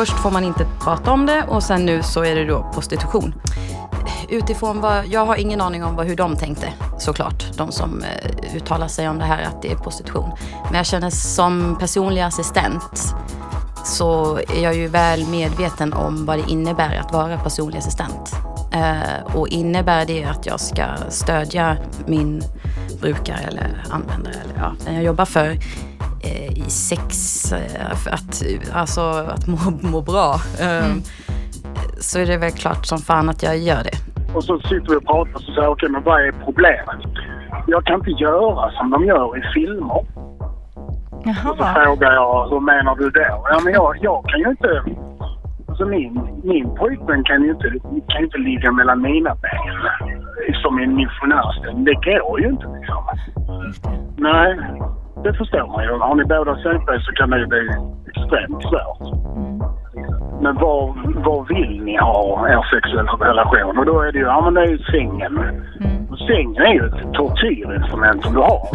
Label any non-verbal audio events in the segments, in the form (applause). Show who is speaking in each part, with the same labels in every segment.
Speaker 1: först får man inte prata om det och sen nu så är det då prostitution. Utifrån vad, jag har ingen aning om vad, hur de tänkte såklart, de som eh, uttalar sig om det här att det är prostitution. Men jag känner som personlig assistent så är jag ju väl medveten om vad det innebär att vara personlig assistent. Eh, och innebär det att jag ska stödja min brukare eller användare eller ja, den jag jobbar för i sex, eh, för att, alltså att må, må bra. Eh,
Speaker 2: Mm.
Speaker 1: Så är det väl klart som fan att jag gör det.
Speaker 3: Och så sitter vi och pratar och så säger okej men vad är problemet? Jag kan inte göra som de gör i filmer. Och så
Speaker 2: Jaha.
Speaker 3: frågar jag, hur menar du då? Ja men jag, jag kan ju inte... Alltså min, min pojkvän kan ju inte, kan ju inte ligga mellan mina ben som en missionärsställning. Det går ju inte liksom. Nej, det förstår man ju. Har ni båda CP så kan det ju bli extremt svårt.
Speaker 2: Mm.
Speaker 3: Men vad, vad vill ni ha er sexuella relation? Och då är det ju, ja men det är ju sängen.
Speaker 2: Mm.
Speaker 3: Sängen är ju ett tortyrinstrument som du har.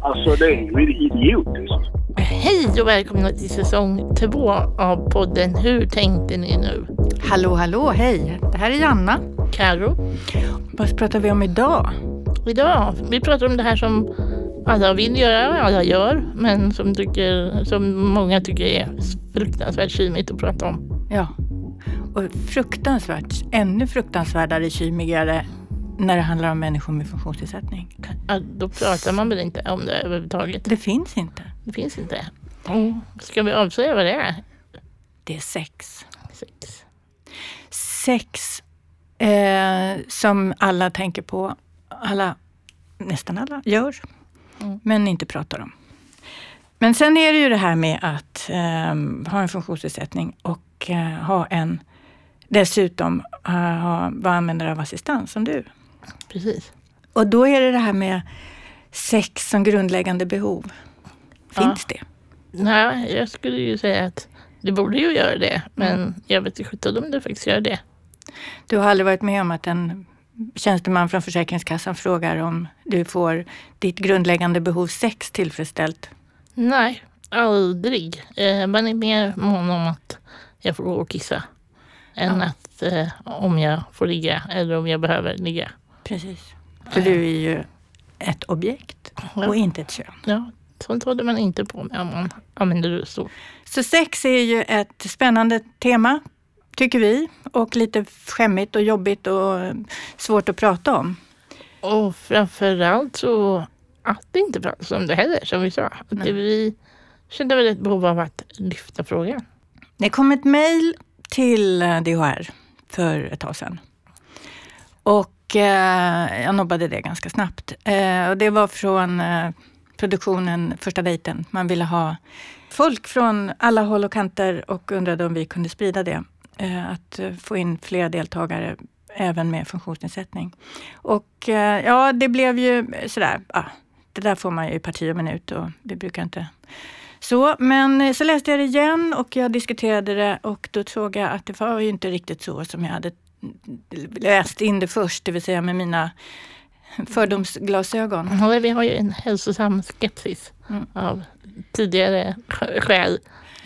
Speaker 3: (laughs) alltså det är ju idiotiskt.
Speaker 4: Hej och välkomna till säsong två av podden Hur tänkte ni nu?
Speaker 2: Hallå, hallå, hej. Det här är Janna.
Speaker 4: Karo.
Speaker 2: Vad pratar vi om idag?
Speaker 4: Idag, vi pratar om det här som alla vill göra, alla gör, men som, tycker, som många tycker är fruktansvärt kymigt att prata om.
Speaker 2: Ja. Och fruktansvärt, ännu fruktansvärdare kymigare när det handlar om människor med funktionsnedsättning.
Speaker 4: Ja, Då pratar man väl inte om det överhuvudtaget.
Speaker 2: Det finns inte.
Speaker 4: Det finns inte. Mm. Ska vi avslöja vad det är?
Speaker 2: Det är sex.
Speaker 4: Sex.
Speaker 2: Sex eh, som alla tänker på, alla, nästan alla gör,
Speaker 4: Mm.
Speaker 2: men inte pratar om. Men sen är det ju det här med att eh, ha en funktionsnedsättning och eh, ha en, dessutom eh, ha, vara användare av assistans som du.
Speaker 4: Precis.
Speaker 2: Och då är det det här med sex som grundläggande behov. Finns det?
Speaker 4: Nej, jag skulle ju säga att det borde ju göra det, men jag vet inte sjutton om det faktiskt gör det.
Speaker 2: Du har aldrig varit med om att en tjänsteman från Försäkringskassan frågar om du får ditt grundläggande behov sex tillfredsställt?
Speaker 4: Nej, aldrig. Eh, man är mer mån om att jag får gå och kissa än
Speaker 2: Ja.
Speaker 4: att eh, om jag får ligga eller om jag behöver ligga.
Speaker 2: Precis. För du är ju ett objekt
Speaker 4: Ja.
Speaker 2: och inte ett kön.
Speaker 4: Ja, sånt håller man inte på med om man använder rullstol.
Speaker 2: Så sex är ju ett spännande tema, tycker vi. Och lite skämmigt och jobbigt och svårt att prata om.
Speaker 4: Och framförallt så att det inte pratas om det heller, som vi sa. Att vi kände väl ett behov av att lyfta frågan.
Speaker 2: Det kom ett mejl till eh, DHR för ett tag sedan. Och eh, jag nobbade det ganska snabbt. Eh, och det var från eh, produktionen Första dejten. Man ville ha folk från alla håll och kanter och undrade om vi kunde sprida det. Eh, att eh, få in fler deltagare även med funktionsnedsättning. Och eh, ja, det blev ju sådär, ah, det där får man ju i parti och minut och det brukar inte så, men så läste jag det igen och jag diskuterade det och då såg jag att det var ju inte riktigt så som jag hade läst in det först, det vill säga med mina fördomsglasögon.
Speaker 4: Vi har ju en hälsosam skepsis
Speaker 2: Mm.
Speaker 4: av tidigare sk- skäl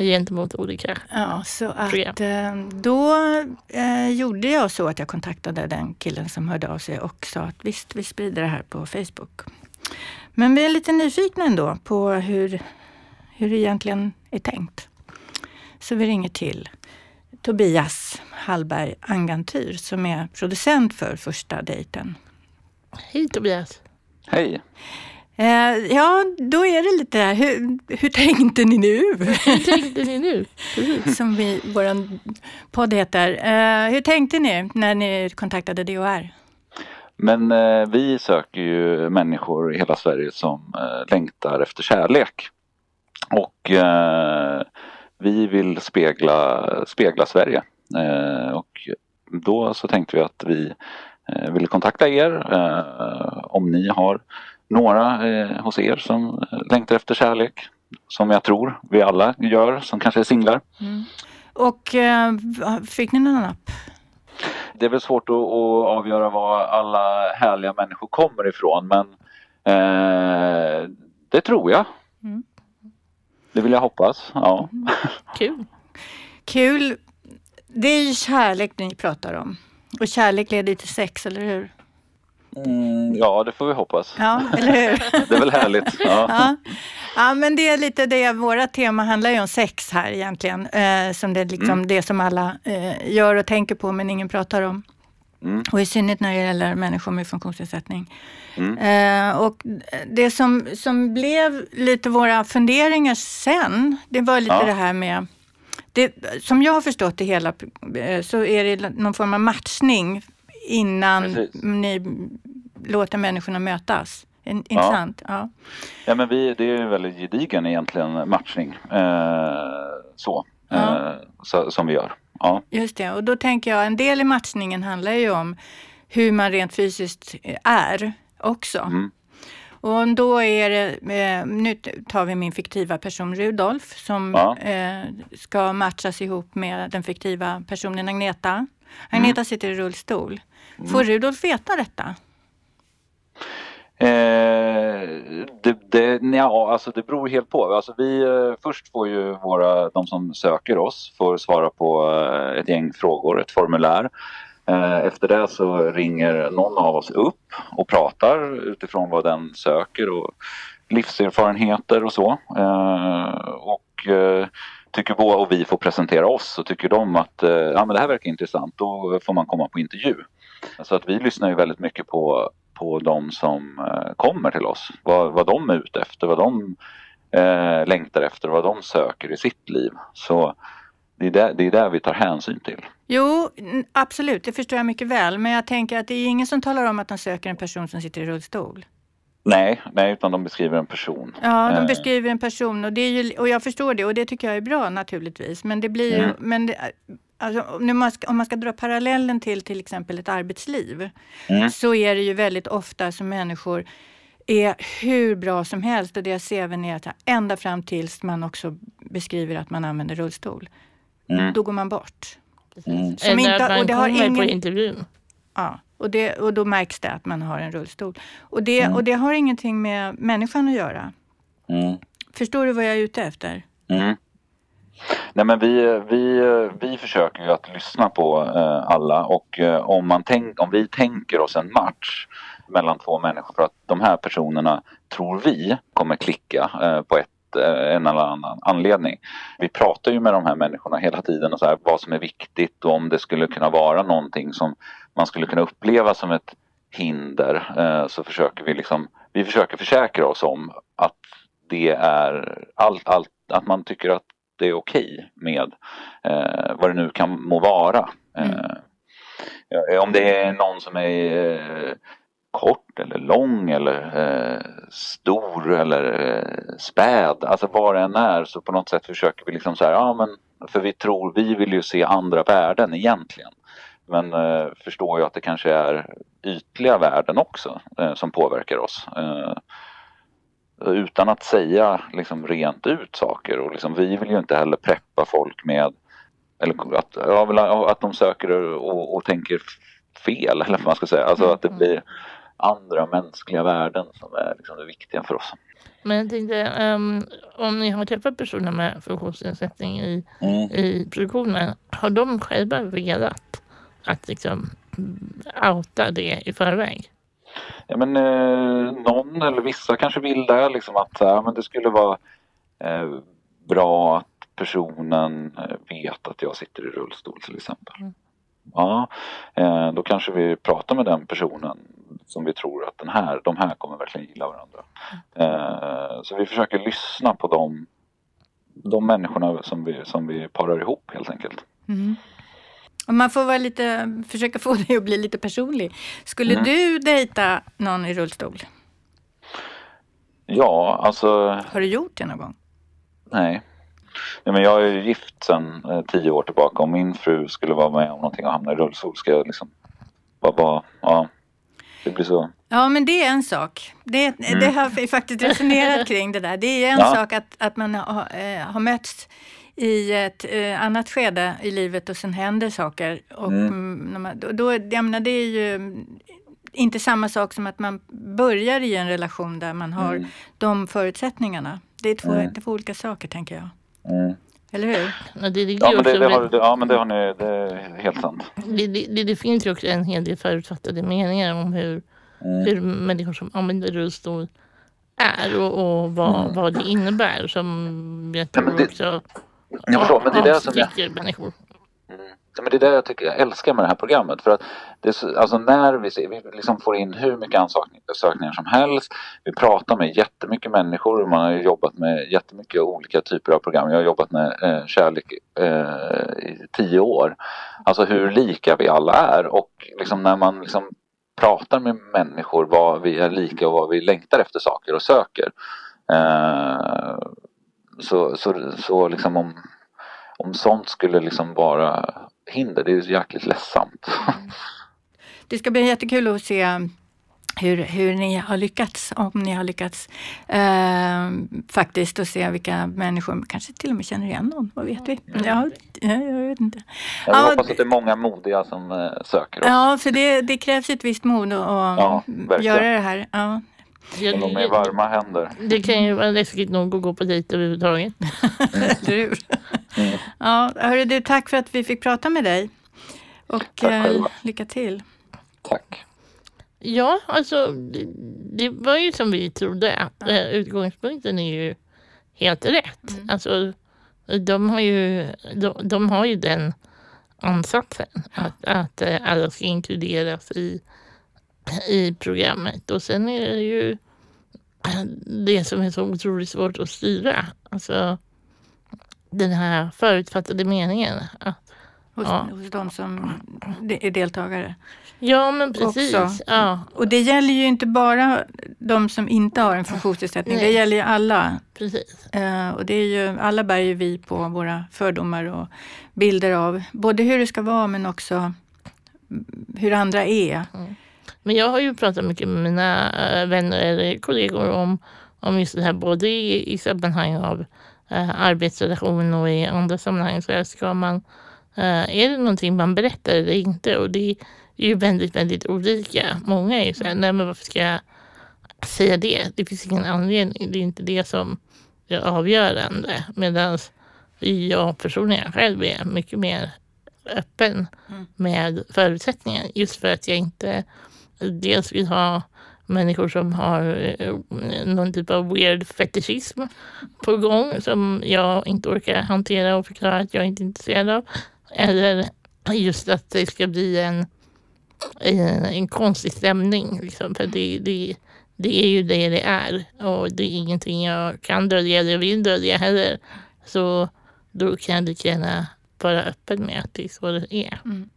Speaker 4: gentemot olika.
Speaker 2: Ja, så
Speaker 4: Program.
Speaker 2: att eh, då eh, gjorde jag så att jag kontaktade den killen som hörde av sig och sa att visst, vi sprider det här på Facebook. Men vi är lite nyfikna ändå på hur, hur det egentligen är tänkt. Så vi ringer till Tobias Hallberg Angantyr som är producent för Första dejten.
Speaker 4: Hej Tobias!
Speaker 5: Hej!
Speaker 2: Eh, ja, då är det lite, hur, hur tänkte ni nu?
Speaker 4: Hur tänkte ni nu? Precis.
Speaker 2: som vi, vår podd heter. Eh, hur tänkte ni när ni kontaktade DHR?
Speaker 5: Men eh, vi söker ju människor i hela Sverige som eh, längtar efter kärlek. Och eh, vi vill spegla, spegla Sverige. Eh, och då så tänkte vi att vi eh, ville kontakta er eh, om ni har några eh, hos er som längtar efter kärlek. Som jag tror vi alla gör som kanske är singlar.
Speaker 2: Och eh, fick ni någon app?
Speaker 5: Det är väl svårt att, att avgöra var alla härliga människor kommer ifrån men eh, det tror jag.
Speaker 2: Mm.
Speaker 5: Det vill jag hoppas. Ja. (laughs)
Speaker 4: Kul!
Speaker 2: Kul. Det är ju kärlek ni pratar om. Och kärlek leder till sex, eller hur?
Speaker 5: Mm, ja, det får vi hoppas.
Speaker 2: Ja, eller hur? (laughs)
Speaker 5: Det är väl härligt. Ja.
Speaker 2: Ja. ja, men det är lite det. Våra tema handlar ju om sex här egentligen. Eh, som det är liksom
Speaker 5: Mm.
Speaker 2: det som alla eh, gör och tänker på men ingen pratar om.
Speaker 5: Mm.
Speaker 2: Och i synnerhet när det gäller människor med funktionsnedsättning.
Speaker 5: Mm.
Speaker 2: Eh, och det som, som blev lite våra funderingar sen, det var lite
Speaker 5: Ja.
Speaker 2: det här med det, som jag har förstått det hela eh, så är det någon form av matchning innan
Speaker 5: Precis.
Speaker 2: ni låter människorna mötas. In-
Speaker 5: Ja.
Speaker 2: Intressant? Ja.
Speaker 5: Ja, men vi, det är ju en väldigt gedigen egentligen matchning. Eh, så,
Speaker 2: Ja.
Speaker 5: eh, så. Som vi gör. Ja.
Speaker 2: Just det, och då tänker jag en del i matchningen handlar ju om hur man rent fysiskt är också.
Speaker 5: Mm.
Speaker 2: Och då är det, eh, nu tar vi min fiktiva person Rudolf som
Speaker 5: Ja.
Speaker 2: eh, ska matchas ihop med den fiktiva personen Agneta. Agneta
Speaker 5: Mm.
Speaker 2: sitter i rullstol. Får Rudolf veta detta?
Speaker 5: Eh, det, det, ja, alltså det beror helt på. Alltså vi, eh, först får ju våra, de som söker oss får svara på eh, ett gäng frågor, ett formulär. Eh, efter det så ringer någon av oss upp och pratar utifrån vad den söker och livserfarenheter och så. Eh, och eh, tycker Boa och vi får presentera oss och tycker de att eh, ja, men det här verkar intressant, då får man komma på intervju. Så att vi lyssnar ju väldigt mycket på, på de som eh, kommer till oss. Vad, vad de är ute efter, vad de eh, längtar efter, vad de söker i sitt liv. Så det är det, det är där vi tar hänsyn till.
Speaker 2: Jo, absolut, det förstår jag mycket väl. Men jag tänker att det är ingen som talar om att de söker en person som sitter i rullstol.
Speaker 5: Nej, nej, utan de beskriver en person.
Speaker 2: Ja, de
Speaker 5: Eh,
Speaker 2: beskriver en person och, det är ju, och jag förstår det och det tycker jag är bra naturligtvis. Men det blir ju,
Speaker 5: Mm.
Speaker 2: men det, alltså, om, man ska, om man ska dra parallellen till till exempel ett arbetsliv
Speaker 5: Mm.
Speaker 2: så är det ju väldigt ofta som människor är hur bra som helst och deras CV är att ända fram tills man också beskriver att man använder rullstol.
Speaker 5: Mm.
Speaker 2: Då går man bort.
Speaker 5: Mm.
Speaker 2: Som
Speaker 4: Eller
Speaker 2: inte-
Speaker 4: att man
Speaker 2: och det har
Speaker 4: kommer på
Speaker 2: ingen-
Speaker 4: intervjun.
Speaker 2: Ja, och, det, och då märks det att man har en rullstol. Och det,
Speaker 5: Mm.
Speaker 2: och det har ingenting med människan att göra.
Speaker 5: Mm.
Speaker 2: Förstår du vad jag är ute efter?
Speaker 5: Mm. Nej men vi, vi, vi försöker ju att lyssna på eh, alla och eh, om, man tänk, om vi tänker oss en match mellan två människor för att de här personerna tror vi kommer klicka eh, på ett, en eller annan anledning. Vi pratar ju med de här människorna hela tiden och så här, vad som är viktigt och om det skulle kunna vara någonting som man skulle kunna uppleva som ett hinder eh, så försöker vi liksom, vi försöker försäkra oss om att det är allt, allt, att man tycker att det är okej med eh, vad det nu kan må vara. Eh, ja, om det är någon som är eh, kort eller lång eller eh, stor eller eh, späd, alltså vad det än är så på något sätt försöker vi liksom så här, ja men för vi tror, vi vill ju se andra värden egentligen. Men eh, förstår ju att det kanske är ytliga värden också eh, som påverkar oss. Eh, utan att säga liksom rent ut saker och liksom, vi vill ju inte heller preppa folk med eller att, ja, att de söker och, och tänker fel eller vad man ska säga. Alltså att det blir andra mänskliga värden som är liksom det viktiga för oss.
Speaker 4: Men jag tänkte, ehm, om ni har träffat personer med funktionsnedsättning i,
Speaker 5: Mm.
Speaker 4: i produktionen, har de själva velat att liksom outa det i förväg?
Speaker 5: Ja men eh, någon eller vissa kanske vill det liksom att ja, men det skulle vara eh, bra att personen eh, vet att jag sitter i rullstol till exempel.
Speaker 4: Mm.
Speaker 5: Ja, eh, då kanske vi pratar med den personen som vi tror att den här, de här kommer verkligen gilla varandra. Eh, så vi försöker lyssna på de, de människorna som vi, som vi parar ihop helt enkelt.
Speaker 2: Mm. Och man får vara lite, försöka få (laughs) dig att bli lite personlig. Skulle
Speaker 5: Mm.
Speaker 2: du dejta någon i rullstol?
Speaker 5: Ja, alltså
Speaker 2: Har du gjort det någon gång?
Speaker 5: Nej. Nej men jag är ju gift sedan eh, tio år tillbaka. Om min fru skulle vara med om någonting och hamna i rullstol ska jag liksom bara, bara ja. Det blir så.
Speaker 2: Ja, men det är en sak. Det, det har vi faktiskt resonerat kring det där. Det är en
Speaker 5: Ja.
Speaker 2: sak att, att man har, eh, har mötts i ett eh, annat skede i livet och sen händer saker. Och,
Speaker 5: Mm.
Speaker 2: mm, man, då, då, jag menar, det är ju mm, inte samma sak som att man börjar i en relation där man har
Speaker 5: Mm.
Speaker 2: de förutsättningarna. Det är två,
Speaker 5: Mm.
Speaker 2: två olika saker, tänker jag.
Speaker 5: Mm.
Speaker 2: Eller hur?
Speaker 4: Ja, det, ligger
Speaker 5: Ja men det, det, har, det, ja, men det har ni, det är helt sant.
Speaker 4: det, det, det, det finns ju också en hel del förutfattade meningar om hur,
Speaker 5: Mm.
Speaker 4: hur människor som använder rullstol är och, och vad, vad det innebär som jag
Speaker 5: Ja, men
Speaker 4: tror
Speaker 5: det-
Speaker 4: också
Speaker 5: Jag förstår, men det är det som jag,
Speaker 4: människor.
Speaker 5: Ja, men det är det jag tycker jag älskar med det här programmet. För att det är så, alltså när vi, ser, vi liksom får in hur mycket ansökningar som helst. Vi pratar med jättemycket människor. Man har ju jobbat med jättemycket olika typer av program. Jag har jobbat med eh, kärlek eh, i tio år. Alltså hur lika vi alla är. Och liksom när man liksom pratar med människor vad vi är lika och vad vi längtar efter saker och söker. Eh, så, så, så liksom om, om sånt skulle liksom vara hinder, det är ju jäkligt ledsamt.
Speaker 2: Det ska bli jättekul att se hur, hur ni har lyckats, om ni har lyckats eh, faktiskt och se vilka människor, kanske till och med känner igen någon, vad vet vi? Ja, ja, jag vet inte.
Speaker 5: Jag
Speaker 2: Ja,
Speaker 5: hoppas att det är många modiga som eh, söker oss.
Speaker 2: Ja, för det, det krävs ett visst mod att
Speaker 5: Ja,
Speaker 2: göra det här. Ja.
Speaker 4: Ja,
Speaker 5: Och de är
Speaker 4: det,
Speaker 5: varma händer.
Speaker 4: det kan ju vara läskigt nog att gå på dejt överhuvudtaget. (laughs)
Speaker 2: Eller hur?
Speaker 5: Mm.
Speaker 2: Ja, hörru du, tack för att vi fick prata med dig. Och
Speaker 5: Tack
Speaker 2: eh,
Speaker 5: själva.
Speaker 2: lycka till.
Speaker 5: Tack.
Speaker 4: Ja, alltså det, det var ju som vi trodde. Eh, utgångspunkten är ju helt rätt.
Speaker 2: Mm.
Speaker 4: Alltså, de, har ju, de, de har ju den ansatsen att, att eh, alla ska inkluderas i, i programmet. Och sen är det ju det som är så otroligt svårt att styra. Alltså den här förutfattade meningen. Att,
Speaker 2: Hos,
Speaker 4: Ja.
Speaker 2: hos de som är deltagare.
Speaker 4: ja, men precis. Ja,
Speaker 2: Och det gäller ju inte bara de som inte har en funktionsnedsättning. Det gäller ju alla.
Speaker 4: precis.
Speaker 2: Eh, och det är ju, alla bär ju vi på våra fördomar och bilder av både hur det ska vara men också mm, hur andra är.
Speaker 4: Men jag har ju pratat mycket med mina eh, vänner eller kollegor om, om just det här både i, i sammanhang av eh, arbetsrelation och i andra sammanhang. Så här ska man, eh, är det någonting man berättar eller inte? Och det är ju väldigt, väldigt olika. Många är ju så här, nej men varför ska jag säga det? Det finns ingen anledning. Det är inte det som är avgörande. Medan jag personligen själv är mycket mer öppen med förutsättningar. Just för att jag inte dels vill ha människor som har eh, någon typ av weird fetischism på gång som jag inte orkar hantera och förklara att jag inte är intresserad av. Eller just att det ska bli en, en, en konstig stämning. Liksom. För det, det, det är ju det det är och det är ingenting jag kan dölja eller vill dölja heller. Så då kan jag lika gärna vara öppen med att det är så det är. Mm.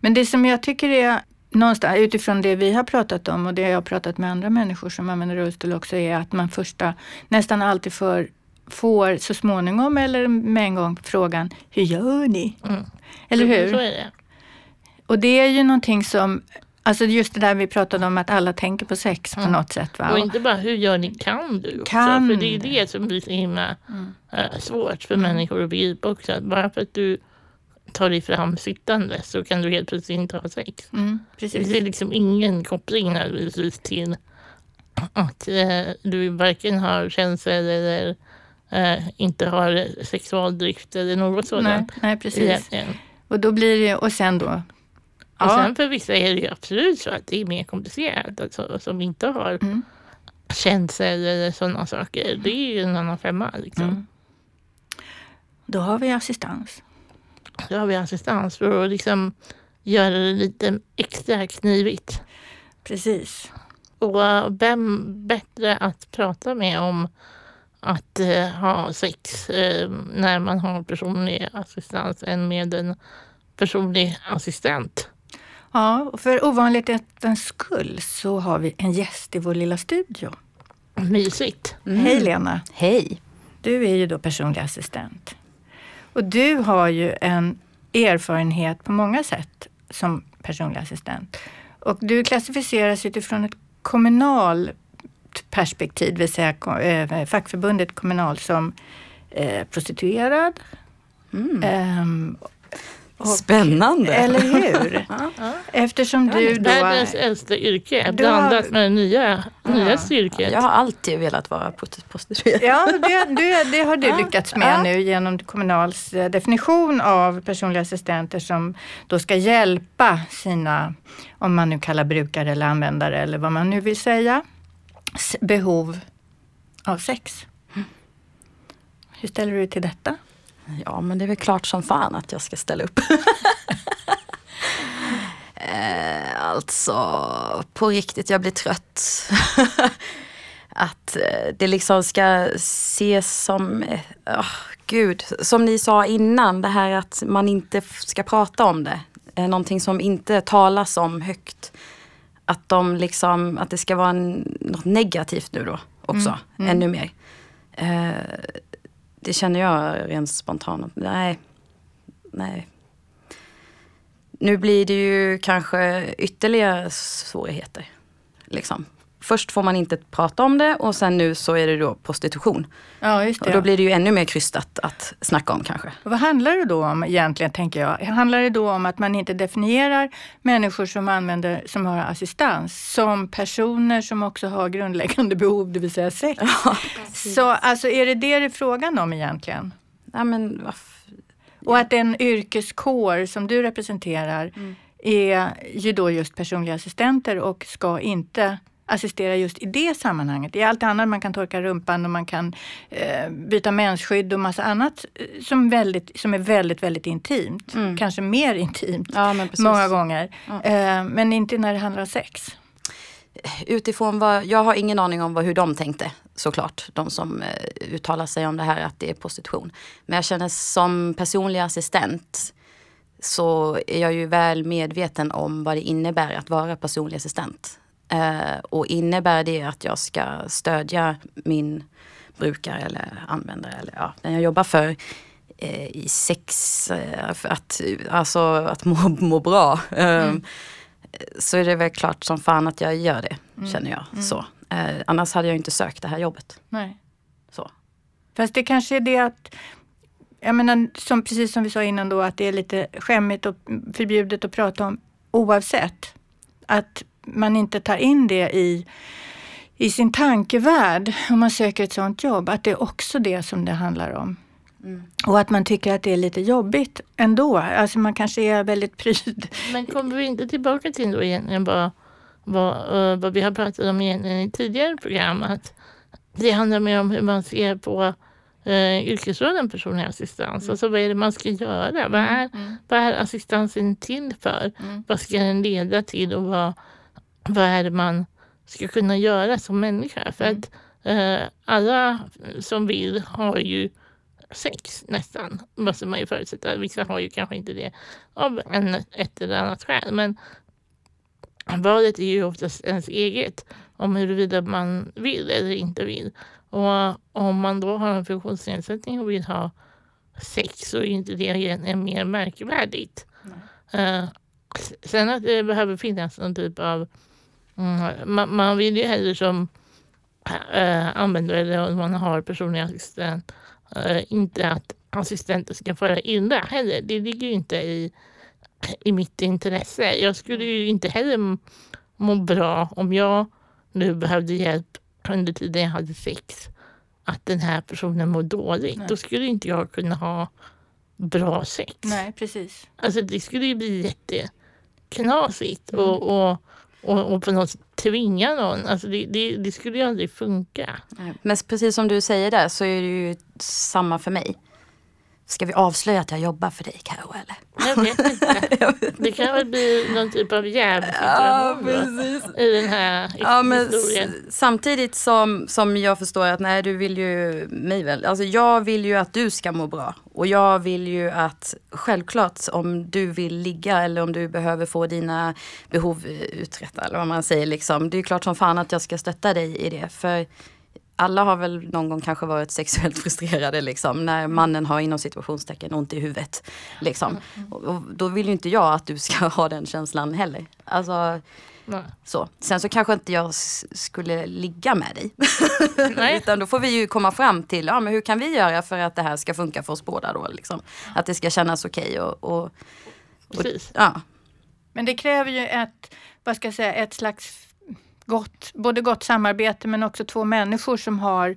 Speaker 2: Men det som jag tycker är någonstans utifrån det vi har pratat om och det jag har pratat med andra människor som använder rullstol också är att man första, nästan alltid för, får så småningom eller med en gång frågan Hur gör ni?
Speaker 4: Mm.
Speaker 2: Eller hur?
Speaker 4: Så är det.
Speaker 2: Och det är ju någonting som, alltså just det där vi pratade om att alla tänker på sex på
Speaker 4: Mm.
Speaker 2: något sätt. Va?
Speaker 4: Och inte bara hur gör ni, kan du också?
Speaker 2: Kan
Speaker 4: För det är det som blir så himla
Speaker 2: Mm.
Speaker 4: eh, svårt för människor att begripa också. Att bara för att du tar dig fram sittande så kan du helt plötsligt inte ha sex.
Speaker 2: Mm,
Speaker 4: Det
Speaker 2: precis.
Speaker 4: är liksom ingen koppling nödvändigtvis till att eh, du varken har känslor eller eh, inte har sexualdrift eller något
Speaker 2: Nej,
Speaker 4: sådant.
Speaker 2: nej, precis.
Speaker 4: egentligen.
Speaker 2: Och då blir det, och sen då?
Speaker 4: Och
Speaker 2: Ja,
Speaker 4: sen för vissa är det ju absolut så att det är mer komplicerat. Alltså, som inte har
Speaker 2: Mm.
Speaker 4: känslor eller sådana saker. Det är ju en annan femma. Liksom.
Speaker 2: Mm. då har vi assistans.
Speaker 4: Då har vi assistans för att liksom göra det lite extra knivigt.
Speaker 2: Precis.
Speaker 4: Och eh, vem bättre att prata med om att eh, ha sex eh, när man har personlig assistans än med en personlig assistent.
Speaker 2: Ja, och för ovanlighetens skull så har vi en gäst i vår lilla studio.
Speaker 4: Mysigt.
Speaker 2: Hej Lena!
Speaker 1: Hej.
Speaker 2: Du är ju då personlig assistent. Och du har ju en erfarenhet på många sätt som personlig assistent. Och du klassificeras utifrån ett kommunal perspektiv, det vill säga eh, fackförbundet Kommunal som eh, prostituerad.
Speaker 1: Mm.
Speaker 2: Och-
Speaker 1: Spännande.
Speaker 2: Eller hur? (laughs) Eftersom du då...
Speaker 4: Världens äldsta yrke
Speaker 2: Du
Speaker 4: blandat
Speaker 2: har-
Speaker 4: med det nya, nyaste yrket.
Speaker 1: Jag har alltid velat vara prost- prostituerad.
Speaker 2: Ja, det, det, det har du
Speaker 1: Ja,
Speaker 2: lyckats med
Speaker 1: ja.
Speaker 2: nu genom Kommunals eh, definition av personliga assistenter som då ska hjälpa sina, om man nu kallar brukare eller användare eller vad man nu vill säga, behov av sex. Hur ställer du dig till detta?
Speaker 1: Ja, men det är väl klart som fan att jag ska ställa upp. (laughs) eh, alltså, på riktigt, jag blir trött. (laughs) att eh, det liksom ska ses som, åh, gud, som ni sa innan, det här att man inte ska prata om det. Eh, någonting som inte talas om högt. Att, de liksom, att det ska vara en, något negativt nu då också, ännu mer. Eh, det känner jag rent spontant. Nej. Nej. Nu blir det ju kanske ytterligare svårigheter. Liksom. Först får man inte prata om det och sen nu så är det då prostitution.
Speaker 2: Ja, just
Speaker 1: Och då blir det ju ännu mer krystat att snacka om kanske.
Speaker 2: Och vad handlar det då om egentligen, tänker jag? Handlar det då om att man inte definierar människor som använder, som har assistans, som personer som också har grundläggande behov, det vill säga sex? (laughs) Så alltså är det det det är frågan om egentligen?
Speaker 1: Ja, men,
Speaker 2: Och att den yrkeskår som du representerar är ju då just personliga assistenter och ska inte assistera just i det sammanhanget. I allt annat, man kan torka rumpan och man kan eh, byta mensskydd och massa annat eh, som, väldigt, som är väldigt, väldigt intimt. Kanske mer (laughs) intimt
Speaker 1: ja,
Speaker 2: många gånger. Eh, men inte när det handlar om sex.
Speaker 1: utifrån vad, jag har ingen aning om vad, hur de tänkte såklart. De som eh, uttalar sig om det här att det är prostitution. Men jag känner som personlig assistent så är jag ju väl medveten om vad det innebär att vara personlig assistent. Eh, och innebär det att jag ska stödja min brukare eller användare eller ja, den jag jobbar för eh, i sex, eh, att, alltså att må, (laughs) må bra. Eh, så är det väl klart som fan att jag gör det, känner jag. Så. Eh, annars hade jag inte sökt det här jobbet.
Speaker 2: Nej.
Speaker 1: Så.
Speaker 2: Fast det kanske är det att, jag menar, som, precis som vi sa innan då, att det är lite skämmigt och förbjudet att prata om oavsett. Att man inte tar in det i, i sin tankevärld om man söker ett sådant jobb, att det är också det som det handlar om. Och att man tycker att det är lite jobbigt ändå. Alltså man kanske är väldigt pryd.
Speaker 4: Men kommer vi inte tillbaka till då egentligen vad, vad, eh, vad vi har pratat om egentligen i tidigare program? Att det handlar mer om hur man ser på eh, yrkesrollen personlig assistans. Alltså vad är det man ska göra? Vad, är, vad är assistansen till för? Vad ska den leda till och vad, vad är det man ska kunna göra som människa? För att eh, alla som vill har ju sex nästan, måste man ju förutsätta. Vissa har ju kanske inte det av en, ett eller annat skäl. Men valet är ju oftast ens eget om huruvida man vill eller inte vill. Och om man då har en funktionsnedsättning och vill ha sex så är inte det egentligen mer märkvärdigt. Eh, sen att det behöver finnas någon typ av... Mm, man, man vill ju hellre som uh, användare eller om man har personlig assistent eh, inte att assistenten ska föra illa heller. Det ligger ju inte i, i mitt intresse. Jag skulle ju inte heller må bra om jag nu behövde hjälp under tiden jag hade sex. Att den här personen mår dåligt.
Speaker 2: Nej.
Speaker 4: Då skulle inte jag kunna ha bra sex.
Speaker 2: Nej, precis.
Speaker 4: Alltså det skulle ju bli jätteknasigt och, och, och, och på något sätt tvinga någon. Alltså det, det, det skulle ju aldrig funka.
Speaker 1: Men precis som du säger där så är det ju samma för mig. Ska vi avslöja att jag jobbar för dig Karo eller? (laughs)
Speaker 4: Jag vet inte. Det kan väl bli någon typ av jävsituation då, i den här
Speaker 1: Ja,
Speaker 4: historien.
Speaker 1: samtidigt som, som jag förstår att nej du vill ju mig väl. Alltså jag vill ju att du ska må bra. Och jag vill ju att självklart om du vill ligga eller om du behöver få dina behov eh, uträtta eller vad man säger liksom. Det är klart som fan att jag ska stötta dig i det. För alla har väl någon gång kanske varit sexuellt (laughs) frustrerade liksom. När mannen har inom situationstecken ont i huvudet. Liksom. Och, och då vill ju inte jag att du ska (laughs) ha den känslan heller. Alltså,
Speaker 4: Nej.
Speaker 1: så. Sen så kanske inte jag skulle ligga med dig. (laughs) Utan då får vi ju komma fram till, ja men hur kan vi göra för att det här ska funka för oss båda då liksom. Att det ska kännas okej och, och
Speaker 4: Precis.
Speaker 1: ja.
Speaker 2: Men det kräver ju ett, vad ska jag säga, ett slags gott, både gott samarbete men också två människor som har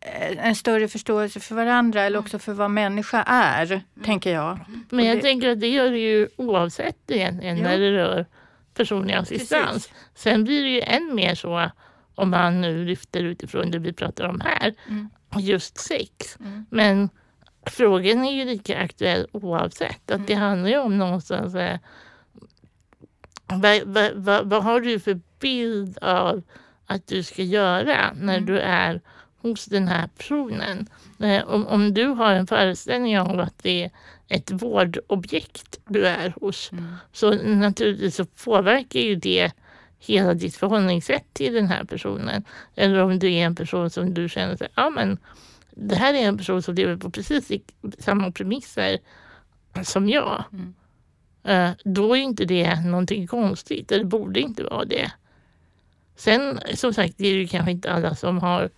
Speaker 2: eh, en större förståelse för varandra eller också för vad människa är, tänker jag.
Speaker 4: Men jag
Speaker 2: det-
Speaker 4: tänker att det gör det ju oavsett egentligen när det rör personlig assistans. Sen blir det ju än mer så om man nu lyfter utifrån det vi pratar om här,
Speaker 2: Mm.
Speaker 4: just sex. Men frågan är ju lika aktuell oavsett. Att det handlar ju om någonstans eh, vad, vad, vad, vad har du för bild av att du ska göra när du är hos den här personen? Eh, om, om du har en föreställning om att det är ett vårdobjekt du är hos så naturligtvis så påverkar ju det hela ditt förhållningssätt till den här personen. Eller om du är en person som du känner att ja, men det här är en person som lever på precis samma premisser som jag. Eh, Då är inte det någonting konstigt, eller borde inte vara det. Sen som sagt, det är ju kanske inte alla som har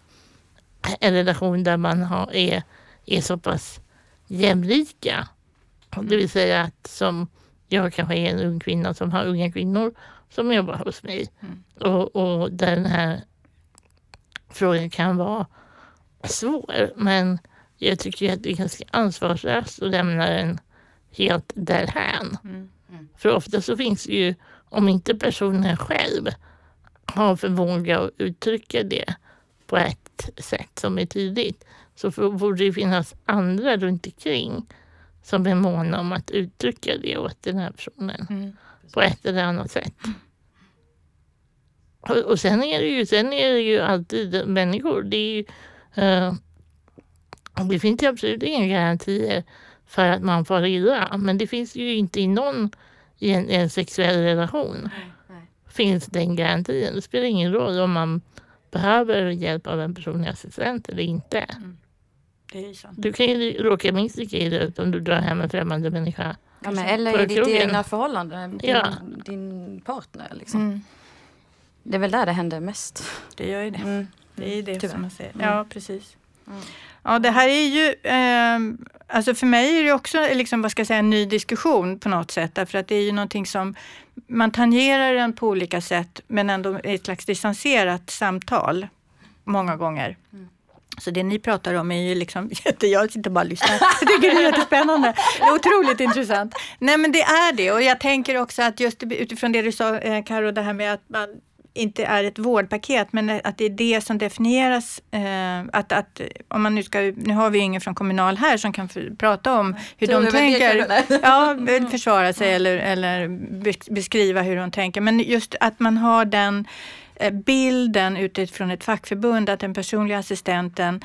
Speaker 4: en relation där man har, är, är så pass jämlika. Det vill säga att som jag kanske är en ung kvinna som har unga kvinnor som jobbar hos mig. Och, och där den här frågan kan vara svår. Men jag tycker att det är ganska ansvarslöst att lämna den helt därhän. För ofta så finns det ju, om inte personen själv har förmåga att uttrycka det på ett sätt som är tydligt så borde det finnas andra runt omkring som är måna om att uttrycka det åt den här personen på ett eller annat sätt. Och, och sen, är det ju, sen är det ju alltid människor. Det, är ju, eh, det finns ju absolut inga garantier för att man far illa. Men det finns ju inte i någon i en, en sexuell relation. Finns den garantin. Det spelar ingen roll om man behöver hjälp av en personlig assistent eller inte.
Speaker 2: Det är ju sant.
Speaker 4: Du kan ju råka minst lika illa ut om du drar hem en främmande människa.
Speaker 1: Ja, men, eller i ditt egna förhållande, din,
Speaker 4: Ja.
Speaker 1: din partner. Liksom.
Speaker 2: Mm,
Speaker 1: Det är väl där det händer mest.
Speaker 2: det gör ju det.
Speaker 1: Mm.
Speaker 2: Det är ju det
Speaker 1: Tyvärr.
Speaker 2: som man säger. Ja, precis. Ja, det här är ju, eh, alltså för mig är det också liksom, vad ska jag säga, en ny diskussion på något sätt. Därför att det är ju någonting som man tangerar den på olika sätt men ändå i ett slags distanserat samtal många gånger. Så det ni pratar om är ju liksom, (laughs) jätte, jag sitter bara och lyssnar. Jag tycker det är jättespännande. Det är otroligt intressant. Nej men det är det och jag tänker också att just utifrån det du sa eh, Karo, det här med att man inte är ett vårdpaket men att det är det som definieras. Eh, att, att om man nu ska, nu har vi ju ingen från Kommunal här som kan för, prata om hur de tänker. Ja, vill försvara sig eller, eller be- beskriva hur de tänker. Men just att man har den eh, bilden utifrån ett fackförbund att den personliga assistenten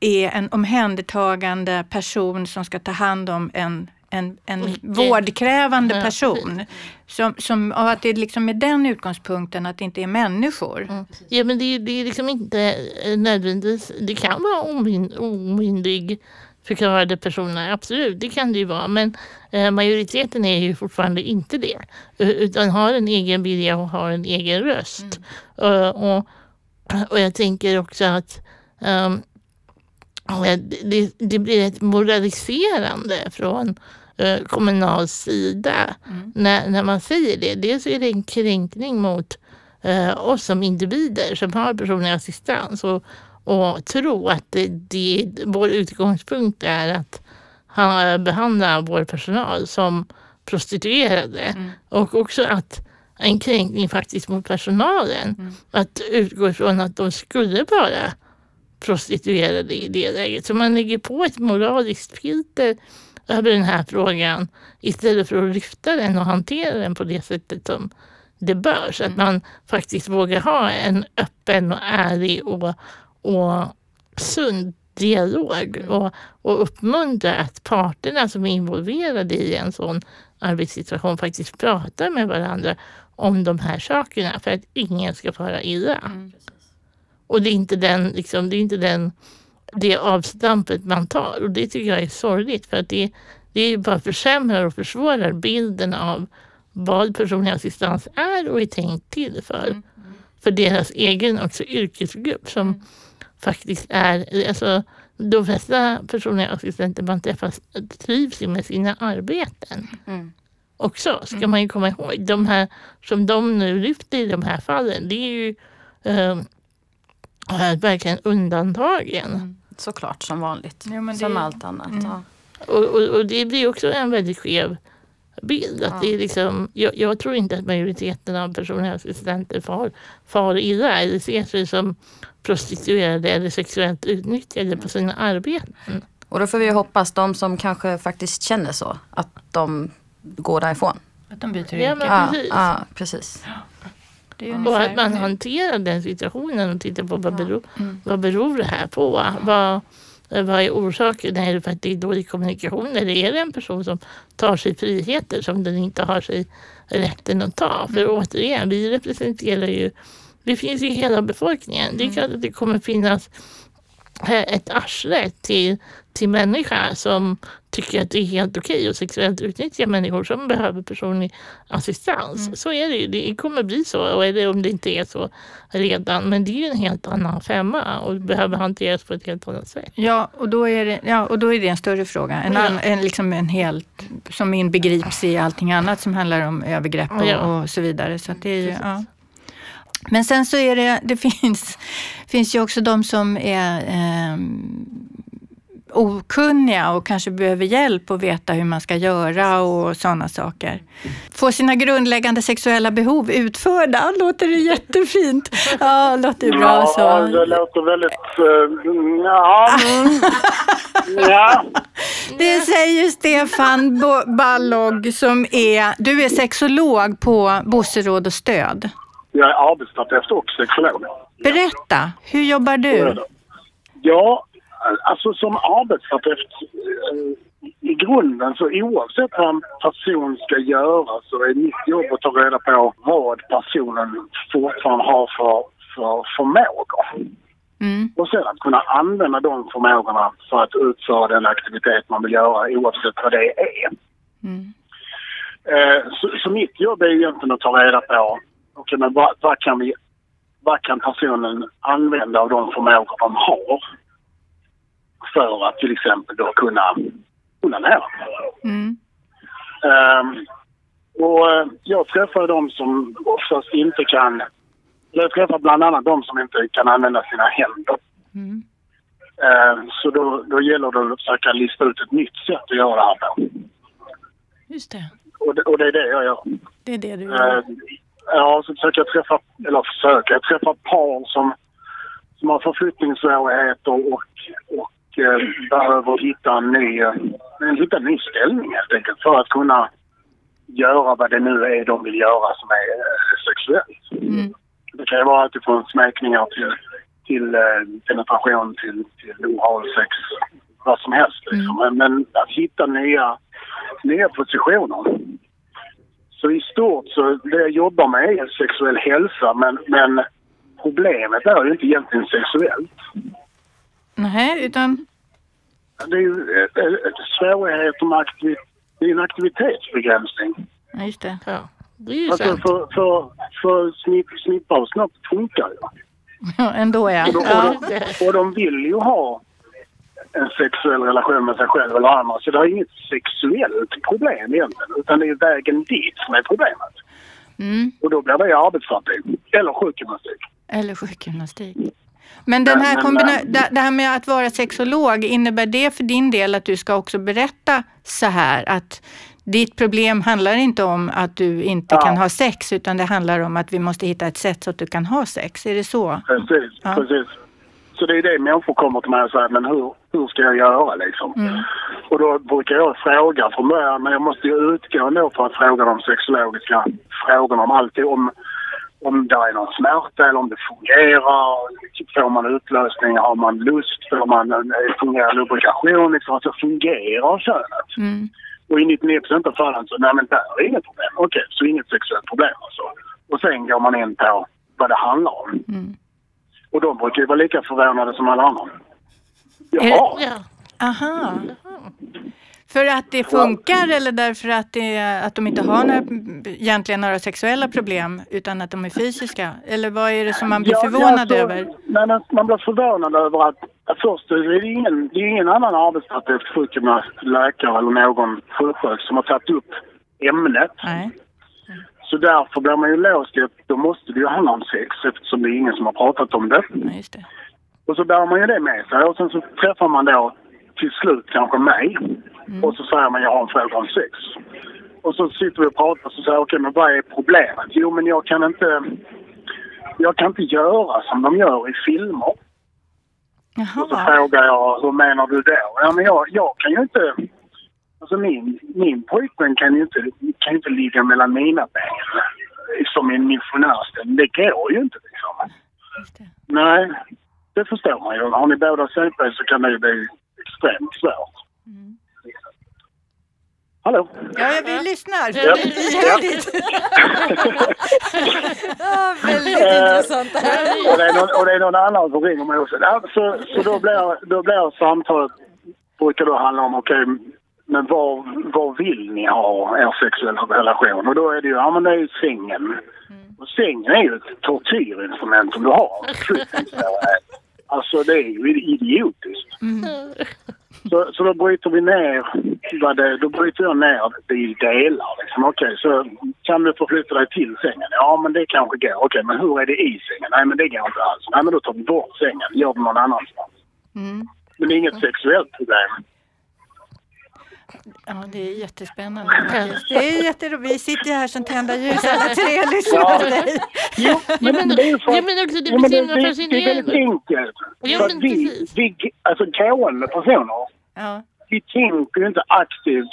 Speaker 2: är en omhändertagande person som ska ta hand om en, en, en
Speaker 4: Icke-
Speaker 2: vårdkrävande
Speaker 4: Ja,
Speaker 2: person. Som, som, och att det är liksom med den utgångspunkten att det inte är människor.
Speaker 4: Ja, men det, det är liksom inte eh, nödvändigtvis... Det kan vara omyn, omyndig förklarade personer, absolut, det kan det ju vara. Men eh, majoriteten är ju fortfarande inte det. Utan har en egen vilja och har en egen röst. Eh, och, och jag tänker också att eh, det, det blir ett moraliserande från eh, Kommunals sida när, när man säger det. Dels är det en kränkning mot eh, oss som individer som har personlig assistans och, och tro att det, det, vår utgångspunkt är att ha, behandla vår personal som prostituerade och också att en kränkning faktiskt mot personalen. Att utgå ifrån att de skulle vara prostituerade i det läget. Så man lägger på ett moraliskt filter över den här frågan istället för att lyfta den och hantera den på det sättet som det bör. Så att man faktiskt vågar ha en öppen och ärlig och, och sund dialog och, och uppmuntra att parterna som är involverade i en sån arbetssituation faktiskt pratar med varandra om de här sakerna för att ingen ska fara illa. Och det är inte den, liksom, det är inte den, det avstampet man tar och det tycker jag är sorgligt för att det, det bara försämrar och försvårar bilden av vad personlig assistans är och är tänkt till för. Mm. För deras egen också yrkesgrupp som mm. faktiskt är, alltså de flesta personliga assistenter man träffar trivs ju med sina arbeten. Mm. Också ska mm. man ju komma ihåg. De här som de nu lyfter i de här fallen, det är ju eh, verkligen undantagen. Mm.
Speaker 1: Såklart, som vanligt. Ja, som allt annat. Mm. Ja.
Speaker 4: Och, och, och, det blir också en väldigt skev bild. Att ja. det är liksom, jag, jag, tror inte att majoriteten av personliga assistenter far, far illa eller ser sig som prostituerade eller sexuellt utnyttjade på sina arbeten.
Speaker 1: Och då får vi hoppas de som kanske faktiskt känner så, att de går därifrån.
Speaker 2: Att de byter
Speaker 4: yrke. Ja, precis.
Speaker 1: Ja, precis.
Speaker 4: Och att man hanterar den situationen och tittar på vad beror, mm. vad beror det här på? Vad, vad är orsaken? Är det för att det är dålig kommunikation eller är det en person som tar sig friheter som den inte har sig rätten att ta? För mm. återigen, vi representerar ju, vi finns i hela befolkningen. Det är mm. klart att det kommer finnas ett arsle till, till människa som tycker att det är helt okej att sexuellt utnyttja människor som behöver personlig assistans. Mm. Så är det ju. Det kommer bli så, och eller om det inte är så redan. Men det är ju en helt annan femma och behöver hanteras på ett helt annat sätt.
Speaker 2: Ja, och då är det, ja, och då är det en större fråga. En, ja. an, en, liksom en helt, som inbegrips i allting annat som handlar om övergrepp och, ja. och så vidare. Så det är ju, ja. Men sen så är det, det (laughs) finns, finns ju också de som är eh, okunniga och kanske behöver hjälp att veta hur man ska göra och sådana saker. Få sina grundläggande sexuella behov utförda, låter det jättefint? Ja, låter bra
Speaker 3: ja,
Speaker 2: så.
Speaker 3: Ja, det låter väldigt... Uh, ja. (laughs) ja.
Speaker 2: Det säger Stefan Ballog som är, du är sexolog på Bosse Råd och Stöd.
Speaker 3: Jag är arbetsterapeut och sexolog.
Speaker 2: Berätta, hur jobbar du?
Speaker 3: Ja, alltså som arbetsterapeut eh, i grunden så oavsett vad en person ska göra så är mitt jobb att ta reda på vad personen fortfarande har för, för förmågor. Mm. Och sen att kunna använda de förmågorna för att utföra den aktivitet man vill göra oavsett vad det är. Mm. Eh, så, så, mitt jobb är egentligen att ta reda på okay, men vad, vad, kan vi, vad kan personen använda av de förmågor de har för att till exempel då kunna onanera. Mm. Um, och uh, jag träffar de som oftast inte kan... Jag träffar bland annat de som inte kan använda sina händer. Mm. Uh, så då, då gäller det att försöka lista ut ett nytt sätt att göra det här på.
Speaker 2: Just det.
Speaker 3: Och, det. och det är det jag gör.
Speaker 2: Det är det du gör? Uh,
Speaker 3: Ja, så försöker jag träffa, eller försöker, jag träffa par som, som har förflyttningssvårigheter och, och eh, behöver hitta en, ny, eh, hitta en ny ställning helt enkelt för att kunna göra vad det nu är de vill göra som är eh, sexuellt. Mm. Det kan ju vara alltifrån smekningar till, till eh, penetration till, till oralsex, vad som helst. Liksom. Mm. Men, men att hitta nya, nya positioner. Så i stort så det jag jobbar med är sexuell hälsa men, men problemet är ju inte egentligen sexuellt.
Speaker 2: Nej, utan?
Speaker 3: Det är ju svårigheter med aktiv, det är en aktivitetsbegränsning.
Speaker 2: Ja, just det.
Speaker 4: Ja, det är ju
Speaker 3: alltså, sant. För, för, för snipp, snippa och snopp funkar ju.
Speaker 2: Ja, ändå ja.
Speaker 3: Och de, och, de, och de vill ju ha en sexuell relation med sig själv eller andra. Så det är inget sexuellt problem egentligen, utan det är vägen dit som är problemet. Mm. Och då blir det arbetsterapi eller sjukgymnastik.
Speaker 2: Eller sjukgymnastik. Men den här kombina- det här med att vara sexolog, innebär det för din del att du ska också berätta så här att ditt problem handlar inte om att du inte ja. kan ha sex, utan det handlar om att vi måste hitta ett sätt så att du kan ha sex. Är det så?
Speaker 3: Precis, ja. precis. Så det är det människor kommer till mig och säger, men hur, hur ska jag göra liksom? Mm. Och då brukar jag fråga från början, men jag måste ju utgå ändå för att fråga de sexologiska frågorna om alltid om om det är någon smärta eller om det fungerar. Får man utlösning? Har man lust? Får man, eh, fungerar lubrikation? Liksom, alltså fungerar könet? Mm. Och i 99 procent av fallen så, nej men det är inget problem. Okej, okay, så inget sexuellt problem alltså. Och sen går man in på vad det handlar om. Mm. Och de brukar ju vara lika förvånade som alla andra. Jaha.
Speaker 4: Ja.
Speaker 2: Aha. För att det funkar eller därför att, det, att de inte har några, egentligen några sexuella problem utan att de är fysiska? Eller vad är det som man blir
Speaker 3: Ja,
Speaker 2: förvånad
Speaker 3: alltså,
Speaker 2: över?
Speaker 3: Nej, men man blir förvånad över att, att först är det ingen, det är ingen annan arbetsterapeut, sjukgymnast, läkare eller någon sjuksköterska som har tagit upp ämnet.
Speaker 2: Nej.
Speaker 3: Så därför blir man ju låst i att då måste det ju handla om sex eftersom det är ingen som har pratat om det.
Speaker 2: Ja, det.
Speaker 3: Och så bär man ju det med sig och sen så träffar man då till slut kanske mig och så säger man jag har en fråga om sex. Och så sitter vi och pratar och så säger okej men vad är problemet? Jo men jag kan inte jag kan inte göra som de gör i filmer. Och så
Speaker 2: Jaha.
Speaker 3: frågar jag hur menar du då? Ja men jag, jag kan ju inte Alltså min, min pojkvän kan ju inte, kan ju inte ligga mellan mina ben som en missionärställning. Det går ju inte liksom. Nej, det förstår man ju. Har ni båda CP så kan det ju bli extremt svårt.
Speaker 2: Mm.
Speaker 3: Hallå?
Speaker 2: Ja, vi lyssnar.
Speaker 4: Ja.
Speaker 2: Ihärdigt. (laughs)
Speaker 1: Ja, väldigt
Speaker 3: Eh,
Speaker 1: intressant det här.
Speaker 3: Och det, är någon, och det är någon annan som ringer mig också. Ja, så så då, blir, då blir samtalet, brukar då handla om okej, men vad, vad vill ni ha er sexuella relation? Och då är det ju, ja men det är ju sängen. Och sängen är ju ett tortyrinstrument som du har. (laughs) Alltså det är ju idiotiskt. Så, så då bryter vi ner, vad det, då bryter jag ner det i delar. Liksom. Okej, så kan du förflytta dig till sängen? Ja, men det kanske går. Okej, men hur är det i sängen? Nej, men det går inte alls. Nej, men då tar vi bort sängen. Gör det någon annanstans.
Speaker 2: Mm.
Speaker 3: Men det är inget sexuellt problem.
Speaker 2: Ja, det är jättespännande faktiskt. Det är jätteroligt. Vi sitter här som tända ljus alla tre och lyssnar på dig.
Speaker 3: Jo, men,
Speaker 4: men-
Speaker 3: det är för,
Speaker 4: ja, men också det blir så himla
Speaker 3: det, är väldigt
Speaker 4: fascinerande.
Speaker 3: enkelt.
Speaker 4: Ja, men
Speaker 3: vi,
Speaker 4: precis.
Speaker 3: vi, alltså gående personer,
Speaker 2: Ja,
Speaker 3: vi tänker ju inte aktivt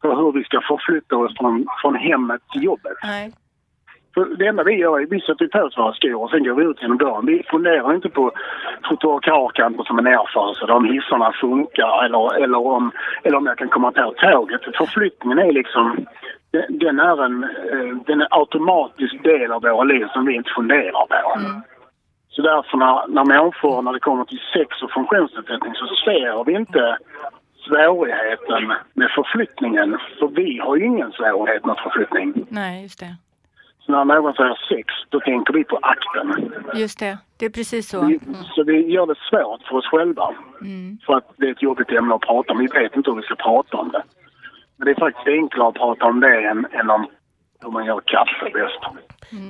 Speaker 3: på hur vi ska förflytta oss från, från hemmet till jobbet.
Speaker 2: nej.
Speaker 3: För det enda vi gör är vi sätter på oss våra skor och sen går vi ut genom dörren. Vi funderar inte på trottoarkanter som är nerfasade, om hissarna funkar eller, eller, om, eller om jag kan komma på tåget. Förflyttningen är liksom, den, är en eh, den är automatisk del av våra liv som vi inte funderar på. Så därför när, när människor, när det kommer till sex och funktionsnedsättning så ser vi inte svårigheten med förflyttningen. För vi har ju ingen svårighet med förflyttning.
Speaker 2: Nej, just det.
Speaker 3: Så när någon säger sex, då tänker vi på akten.
Speaker 2: Just det. Det är precis så.
Speaker 3: Vi, så vi gör det svårt för oss själva.
Speaker 2: Mm.
Speaker 3: För att det är ett jobbigt ämne att prata om. Vi vet inte hur vi ska prata om det. Men det är faktiskt enklare att prata om det än, än om hur man gör kaffe bäst.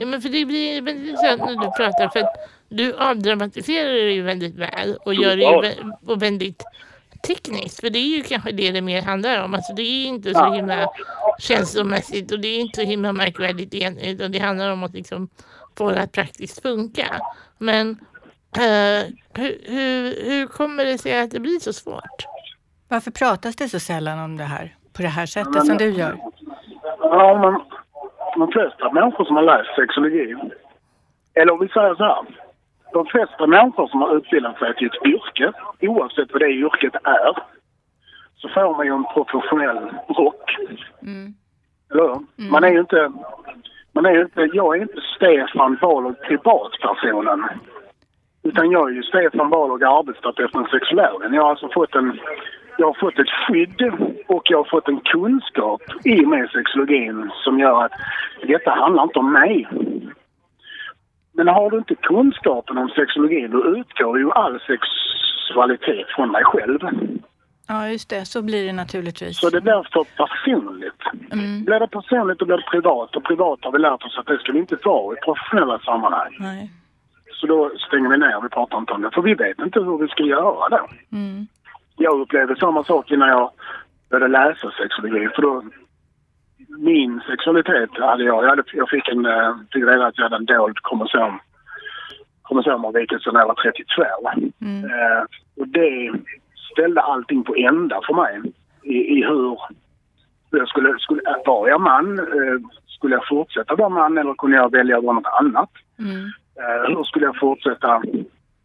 Speaker 4: Ja, men för det blir väldigt intressant när du pratar för att du avdramatiserar det ju väldigt väl och gör det ju väldigt tekniskt. För det är ju kanske det det mer handlar om. Alltså det är inte så himla känslomässigt och det är inte så himla märkvärdigt egentligen. Utan det handlar om att liksom få det att praktiskt funka. Men eh, hur, hur, hur kommer det sig att det blir så svårt?
Speaker 2: Varför pratas det så sällan om det här på det här sättet som du gör?
Speaker 3: Ja, men de flesta människor som har läst sexologi, eller vi säger så här. De flesta människor som har utbildat sig till ett yrke, oavsett vad det yrket är, så får man ju en professionell rock.
Speaker 2: Mm.
Speaker 3: Eller hur? Man är ju inte... Man är ju inte jag är inte Stefan Wahlög privatpersonen. Utan jag är ju Stefan Wahlög arbetsterapeuten sexologen. Jag har alltså fått en... Jag har fått ett skydd och jag har fått en kunskap i och med sexologin som gör att detta handlar inte om mig. Men har du inte kunskapen om sexologin då utgår ju all sexualitet från dig själv.
Speaker 2: Ja, just det. Så blir det naturligtvis.
Speaker 3: Så det blir för personligt.
Speaker 2: Mm.
Speaker 3: Blir det personligt då blir det privat och privat har vi lärt oss att det ska vi inte vara i professionella sammanhang.
Speaker 2: Nej.
Speaker 3: Så då stänger vi ner, vi pratar inte om det. För vi vet inte hur vi ska göra det.
Speaker 2: Mm.
Speaker 3: Jag upplevde samma sak innan jag började läsa sexologi. För då, min sexualitet hade jag, jag, hade, jag fick en, eh, fick reda att jag hade en dold kromosom, kromosomavvikelse när jag var 32.
Speaker 2: Mm.
Speaker 3: Eh, och det ställde allting på ända för mig i, i hur jag skulle, skulle, var jag man? Eh, skulle jag fortsätta vara man eller kunde jag välja att vara något annat?
Speaker 2: Mm.
Speaker 3: Eh, hur skulle jag fortsätta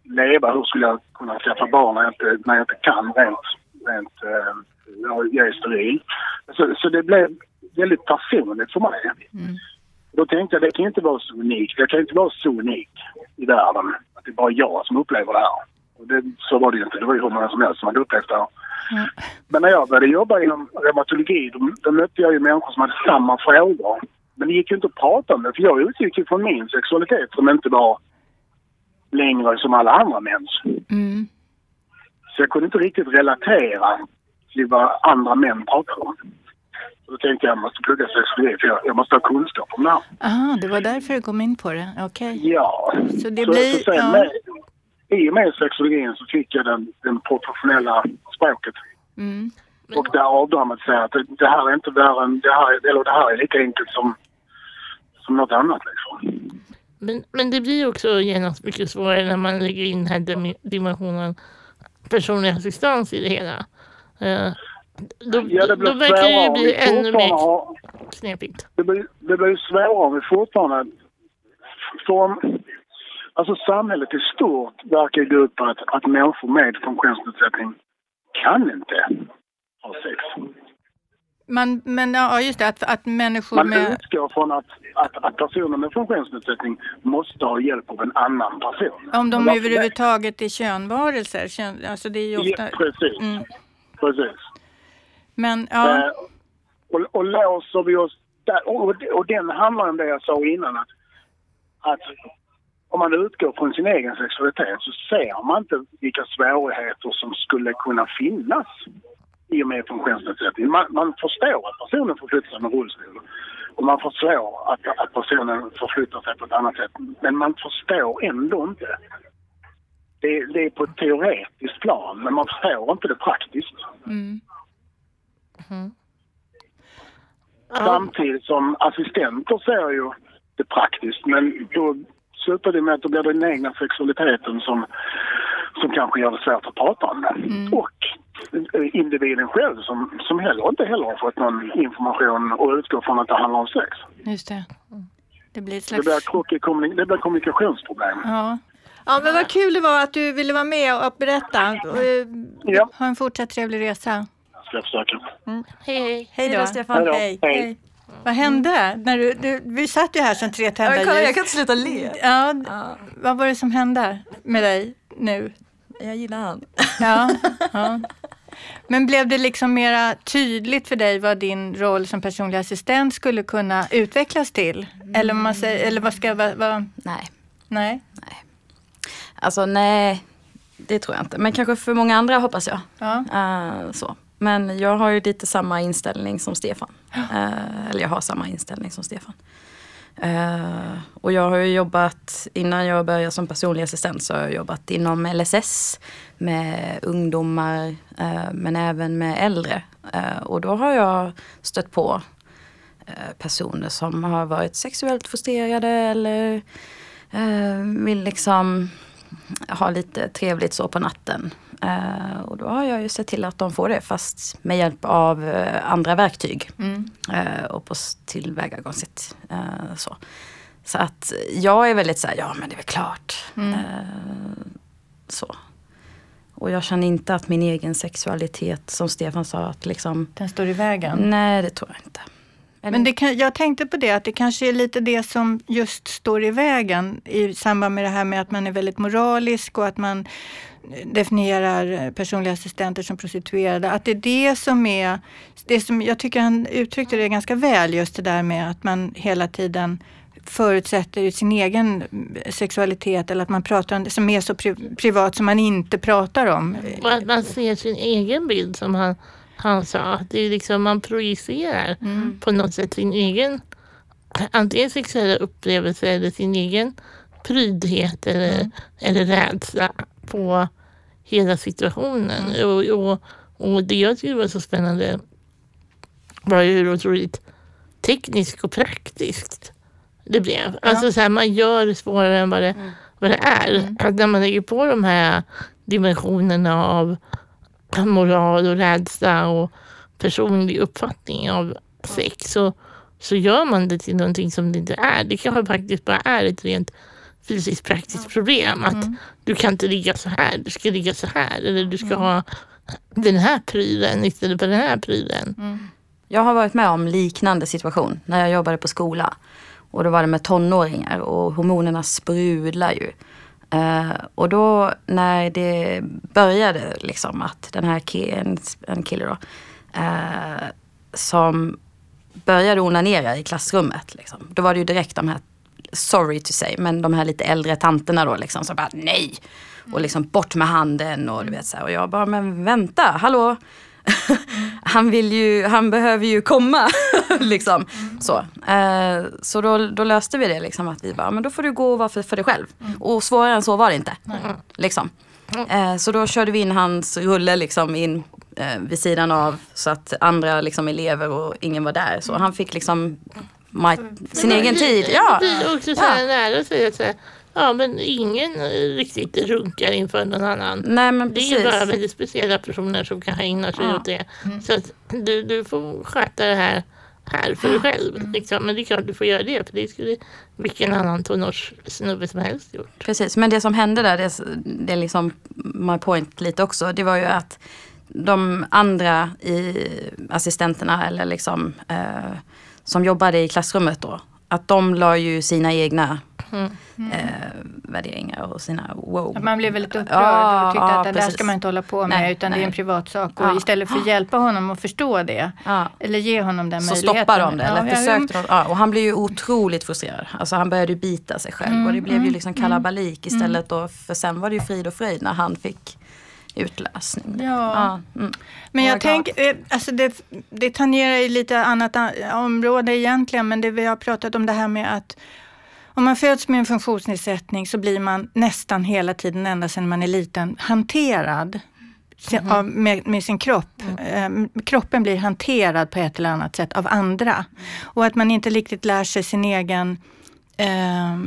Speaker 3: leva? Hur skulle jag kunna skaffa barn när jag inte, när jag inte kan rent, rent eh, jag är steril? Så, så det blev väldigt personligt för mig.
Speaker 2: Mm.
Speaker 3: Då tänkte jag det kan inte vara så unikt. Det kan inte vara så unikt i världen att det är bara jag som upplever det här. Och det, så var det ju inte. Det var ju hur många som helst som hade upplevt det här.
Speaker 2: Mm.
Speaker 3: Men när jag började jobba inom reumatologi då, då mötte jag ju människor som hade samma frågor. Men det gick ju inte att prata om det för jag utgick ju från min sexualitet som inte var längre som alla andra mäns.
Speaker 2: Mm.
Speaker 3: Så jag kunde inte riktigt relatera till vad andra män pratade om. Så då tänkte jag jag måste plugga sexologi för jag, jag måste ha kunskap om det här.
Speaker 2: Aha, det var därför du kom in på det. Okej.
Speaker 3: Ja.
Speaker 2: Så det
Speaker 3: så,
Speaker 2: blir...
Speaker 3: så sen
Speaker 2: ja.
Speaker 3: med, I och med sexologin så fick jag den, den professionella språket.
Speaker 2: Mm.
Speaker 3: Och där avdramat säger att det, det här är inte värre än, det här, eller det här är lika enkelt som, som något annat liksom.
Speaker 4: Men, men det blir också genast mycket svårare när man lägger in den här dim- dimensionen personlig assistans i det hela. Eh, då,
Speaker 3: Ja, det blir
Speaker 4: då verkar det ju bli ännu mer knepigt.
Speaker 3: det blir, det blir svårare om vi fortfarande... För om, alltså samhället i stort verkar gå ut på att, att människor med funktionsnedsättning kan inte ha sex.
Speaker 2: Man, men ja, just det, att, att människor
Speaker 3: Man
Speaker 2: med...
Speaker 3: utgår från att, att, att personer med funktionsnedsättning måste ha hjälp av en annan person.
Speaker 2: Om de överhuvudtaget är könvarelser. Kön, alltså det är ju ofta...
Speaker 3: Ja, precis.
Speaker 2: Mm.
Speaker 3: precis.
Speaker 2: Men ja,
Speaker 3: Eh, och, och låser vi oss där, och, och den handlar om det jag sa innan att, att om man utgår från sin egen sexualitet så ser man inte vilka svårigheter som skulle kunna finnas i och med funktionsnedsättning. Man, man förstår att personen förflyttar sig med rullstol och man förstår att, att personen förflyttar sig på ett annat sätt. Men man förstår ändå inte. Det, det är på ett teoretiskt plan, men man förstår inte det praktiskt.
Speaker 2: mm.
Speaker 4: Ja,
Speaker 3: Samtidigt som assistenter ser ju det praktiskt men då slutar det med att då blir det den egna sexualiteten som, som kanske gör det svårt att prata om det. Och eh, individen själv som, som heller inte heller har fått någon information och utgår från att det handlar om sex.
Speaker 2: just det. Det blir ett
Speaker 3: Det blir,
Speaker 2: slags...
Speaker 3: krock i kommunik- det blir kommunikationsproblem.
Speaker 2: Ja. ja, men vad kul det var att du ville vara med och berätta.
Speaker 3: Ja.
Speaker 2: Ha en fortsatt trevlig resa.
Speaker 3: Ska jag försöka.
Speaker 4: hej hej.
Speaker 2: Hej
Speaker 1: Hej
Speaker 2: då.
Speaker 1: då, Stefan.
Speaker 3: Hej då.
Speaker 2: Hej.
Speaker 3: Hej.
Speaker 2: Vad hände? När du, du, vi satt ju här som tre tända
Speaker 1: Ja, kolla, jag
Speaker 2: ljus.
Speaker 1: kan inte sluta le.
Speaker 2: Ja,
Speaker 1: Ja,
Speaker 2: vad var det som hände med dig nu?
Speaker 1: jag gillar han.
Speaker 2: Ja, ja. Men blev det liksom mera tydligt för dig vad din roll som personlig assistent skulle kunna utvecklas till? Eller, om man säger, eller vad ska vad, vad,
Speaker 1: Nej,
Speaker 2: Nej?
Speaker 1: alltså nej, det tror jag inte. Men kanske för många andra hoppas jag.
Speaker 2: Ja.
Speaker 1: Eh, så. Men jag har ju lite samma inställning som Stefan. Eh, eller jag har samma inställning som Stefan. Eh, och jag har ju jobbat, innan jag började som personlig assistent så har jag jobbat inom LSS med ungdomar eh, men även med äldre. Eh, och då har jag stött på eh, personer som har varit sexuellt frustrerade eller eh, vill liksom ha lite trevligt så på natten. Eh, och då har jag ju sett till att de får det fast med hjälp av eh, andra verktyg.
Speaker 2: Mm.
Speaker 1: Eh, och på tillvägagångssätt. Eh, så. så att jag är väldigt så här, ja men det är väl klart.
Speaker 2: Mm.
Speaker 1: Eh, så. Och jag känner inte att min egen sexualitet, som Stefan sa, att liksom,
Speaker 2: Den står i vägen.
Speaker 1: nej det tror jag inte. Eller-
Speaker 2: Men det kan, jag tänkte på det, att det kanske är lite det som just står i vägen i samband med det här med att man är väldigt moralisk och att man definierar personliga assistenter som prostituerade. Att det är det som är, det som, jag tycker han uttryckte det ganska väl, just det där med att man hela tiden förutsätter sin egen sexualitet eller att man pratar om det som är så pri- privat som man inte pratar om.
Speaker 4: Och att man ser sin egen bild som han, han sa. Att det är liksom man projicerar
Speaker 2: Mm.
Speaker 4: på något sätt sin egen antingen sexuella upplevelse eller sin egen prydhet eller,
Speaker 2: Mm.
Speaker 4: eller rädsla på hela situationen.
Speaker 2: Mm.
Speaker 4: Och, och, och det jag tyckte var så spännande var ju hur otroligt tekniskt och praktiskt det blev. Alltså så här, man gör det svårare än vad det, vad det är. Att när man lägger på de här dimensionerna av moral och rädsla och personlig uppfattning av sex så, så gör man det till någonting som det inte är. Det kanske faktiskt bara är ett rent fysiskt praktiskt problem. Att du kan inte ligga så här, du ska ligga så här. Eller du ska ha den här prylen istället för den här prylen.
Speaker 1: Jag har varit med om liknande situation när jag jobbade på skola. Och då var det med tonåringar och hormonerna sprudlar ju. Uh, och då när det började liksom att den här killen, en kille då, uh, som började onanera i klassrummet. Liksom. Då var det ju direkt de här, sorry to say, men de här lite äldre tanterna då liksom som bara nej. Och liksom bort med handen och du vet så här. Och jag bara, men vänta, hallå. (laughs) han vill ju, han behöver ju komma. (laughs) liksom. Så, eh, så då, då, löste vi det liksom att vi bara, men då får du gå och vara för, för dig själv. Och svårare än så var det inte. Liksom. Eh, så då körde vi in hans rulle liksom in eh, vid sidan av så att andra liksom, elever och ingen var där. Så han fick liksom my, sin egen tid. Ja.
Speaker 4: Det blir också så här ja. nära sig att säga Ja men ingen riktigt runkar inför någon annan.
Speaker 1: Nej, men
Speaker 4: det är bara väldigt speciella personer som kan ägna sig ja. åt det. Mm. Så att du, du får sköta det här här för dig själv. Mm. Liksom. Men det är klart du får göra det för det skulle vilken annan tonårssnubbe som helst gjort.
Speaker 1: Precis, men det som hände där, det, det är liksom my point lite också, det var ju att de andra i assistenterna eller liksom eh, som jobbade i klassrummet då, att de la ju sina egna mm. Eh, värderingar och sina wow.
Speaker 2: man blev väldigt upprörd ja, och tyckte ja, att det precis. där ska man inte hålla på med nej, utan nej. det är en privatsak. Och ja. istället för att hjälpa honom att förstå det eller ge honom den
Speaker 1: så
Speaker 2: möjligheten.
Speaker 1: Så stoppade de det eller försökte de. Ja, och han blev ju otroligt frustrerad. Alltså han började bita sig själv mm, och det blev ju mm, liksom mm. kalabalik mm, istället då. För sen var det ju frid och fröjd när han fick utlösning.
Speaker 2: Ja. ja mm. Men jag tänker, eh, alltså det, det tangerar ju lite annat område egentligen, men det vi har pratat om det här med att om man föds med en funktionsnedsättning så blir man nästan hela tiden, ända sedan man är liten, hanterad mm. av, med, med, sin kropp. Mm. Kroppen blir hanterad på ett eller annat sätt av andra. Mm. Och att man inte riktigt lär sig sin egen Eh,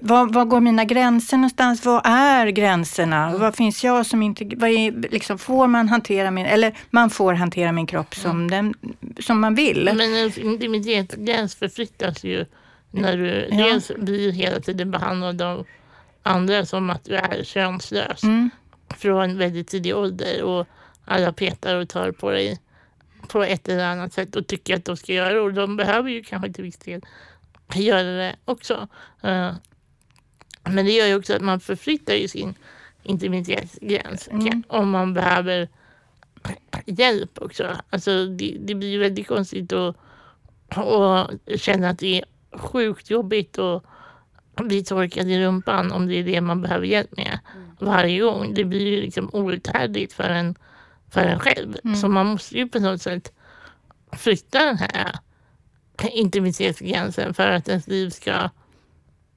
Speaker 2: var, var, går mina gränser någonstans? Vad är gränserna? Mm. Vad finns jag som inte... Vad är, liksom, får man hantera min... Eller man får hantera min kropp som, mm. den, som man vill.
Speaker 4: Men en intimitetsgräns förflyttas ju när du ja. dels blir hela tiden behandlad av andra som att du är könslös mm. från väldigt tidig ålder och alla petar och tar på dig på ett eller annat sätt och tycker att de ska göra det och de behöver ju kanske till viss del göra det också. Uh, men det gör ju också att man förflyttar ju sin intimitetsgräns mm. om man behöver hjälp också. Alltså det, det blir väldigt konstigt att, att känna att det är sjukt jobbigt att bli torkad i rumpan om det är det man behöver hjälp med mm. varje gång. Det blir ju liksom outhärdligt för en, för en själv. Mm. Så man måste ju på något sätt flytta den här intimitetsgränsen för att ens liv ska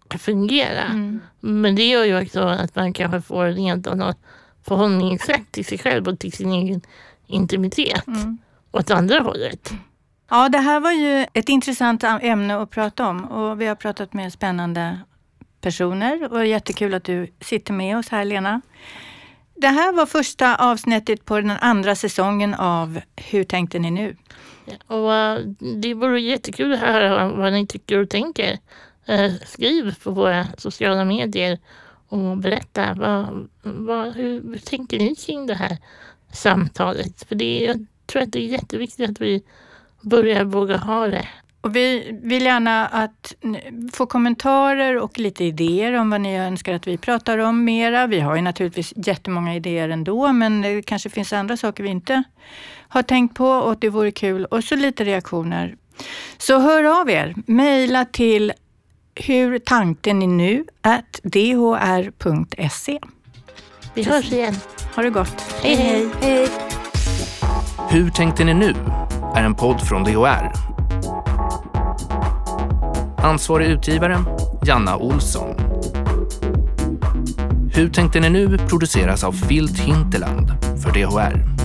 Speaker 4: fungera. Mm. Men det gör ju också att man kanske får rent annat förhållningssätt till sig själv och till sin egen intimitet mm. åt andra hållet.
Speaker 2: Ja, det här var ju ett intressant ämne att prata om och vi har pratat med spännande personer och jättekul att du sitter med oss här Lena. Det här var första avsnittet på den andra säsongen av Hur tänkte ni nu?
Speaker 4: Och uh, det vore jättekul att höra vad ni tycker och tänker. Uh, skriv på våra sociala medier och berätta vad, vad, hur, hur tänker ni kring det här samtalet? För det, jag tror att det är jätteviktigt att vi börjar våga ha det.
Speaker 2: Och vi vill gärna att få kommentarer och lite idéer om vad ni önskar att vi pratar om mera. Vi har ju naturligtvis jättemånga idéer ändå, men det kanske finns andra saker vi inte har tänkt på och det vore kul. Och så lite reaktioner. Så hör av er. Mejla till hur tanken är nu at dhr.se.
Speaker 4: Vi hörs igen.
Speaker 2: Ha det gott.
Speaker 4: hej. hej. hej.
Speaker 6: Hur tänkte ni nu? är en podd från DHR. Ansvarig utgivare Janna Olsson. Hur tänkte ni nu produceras av Filt Hinterland för DHR.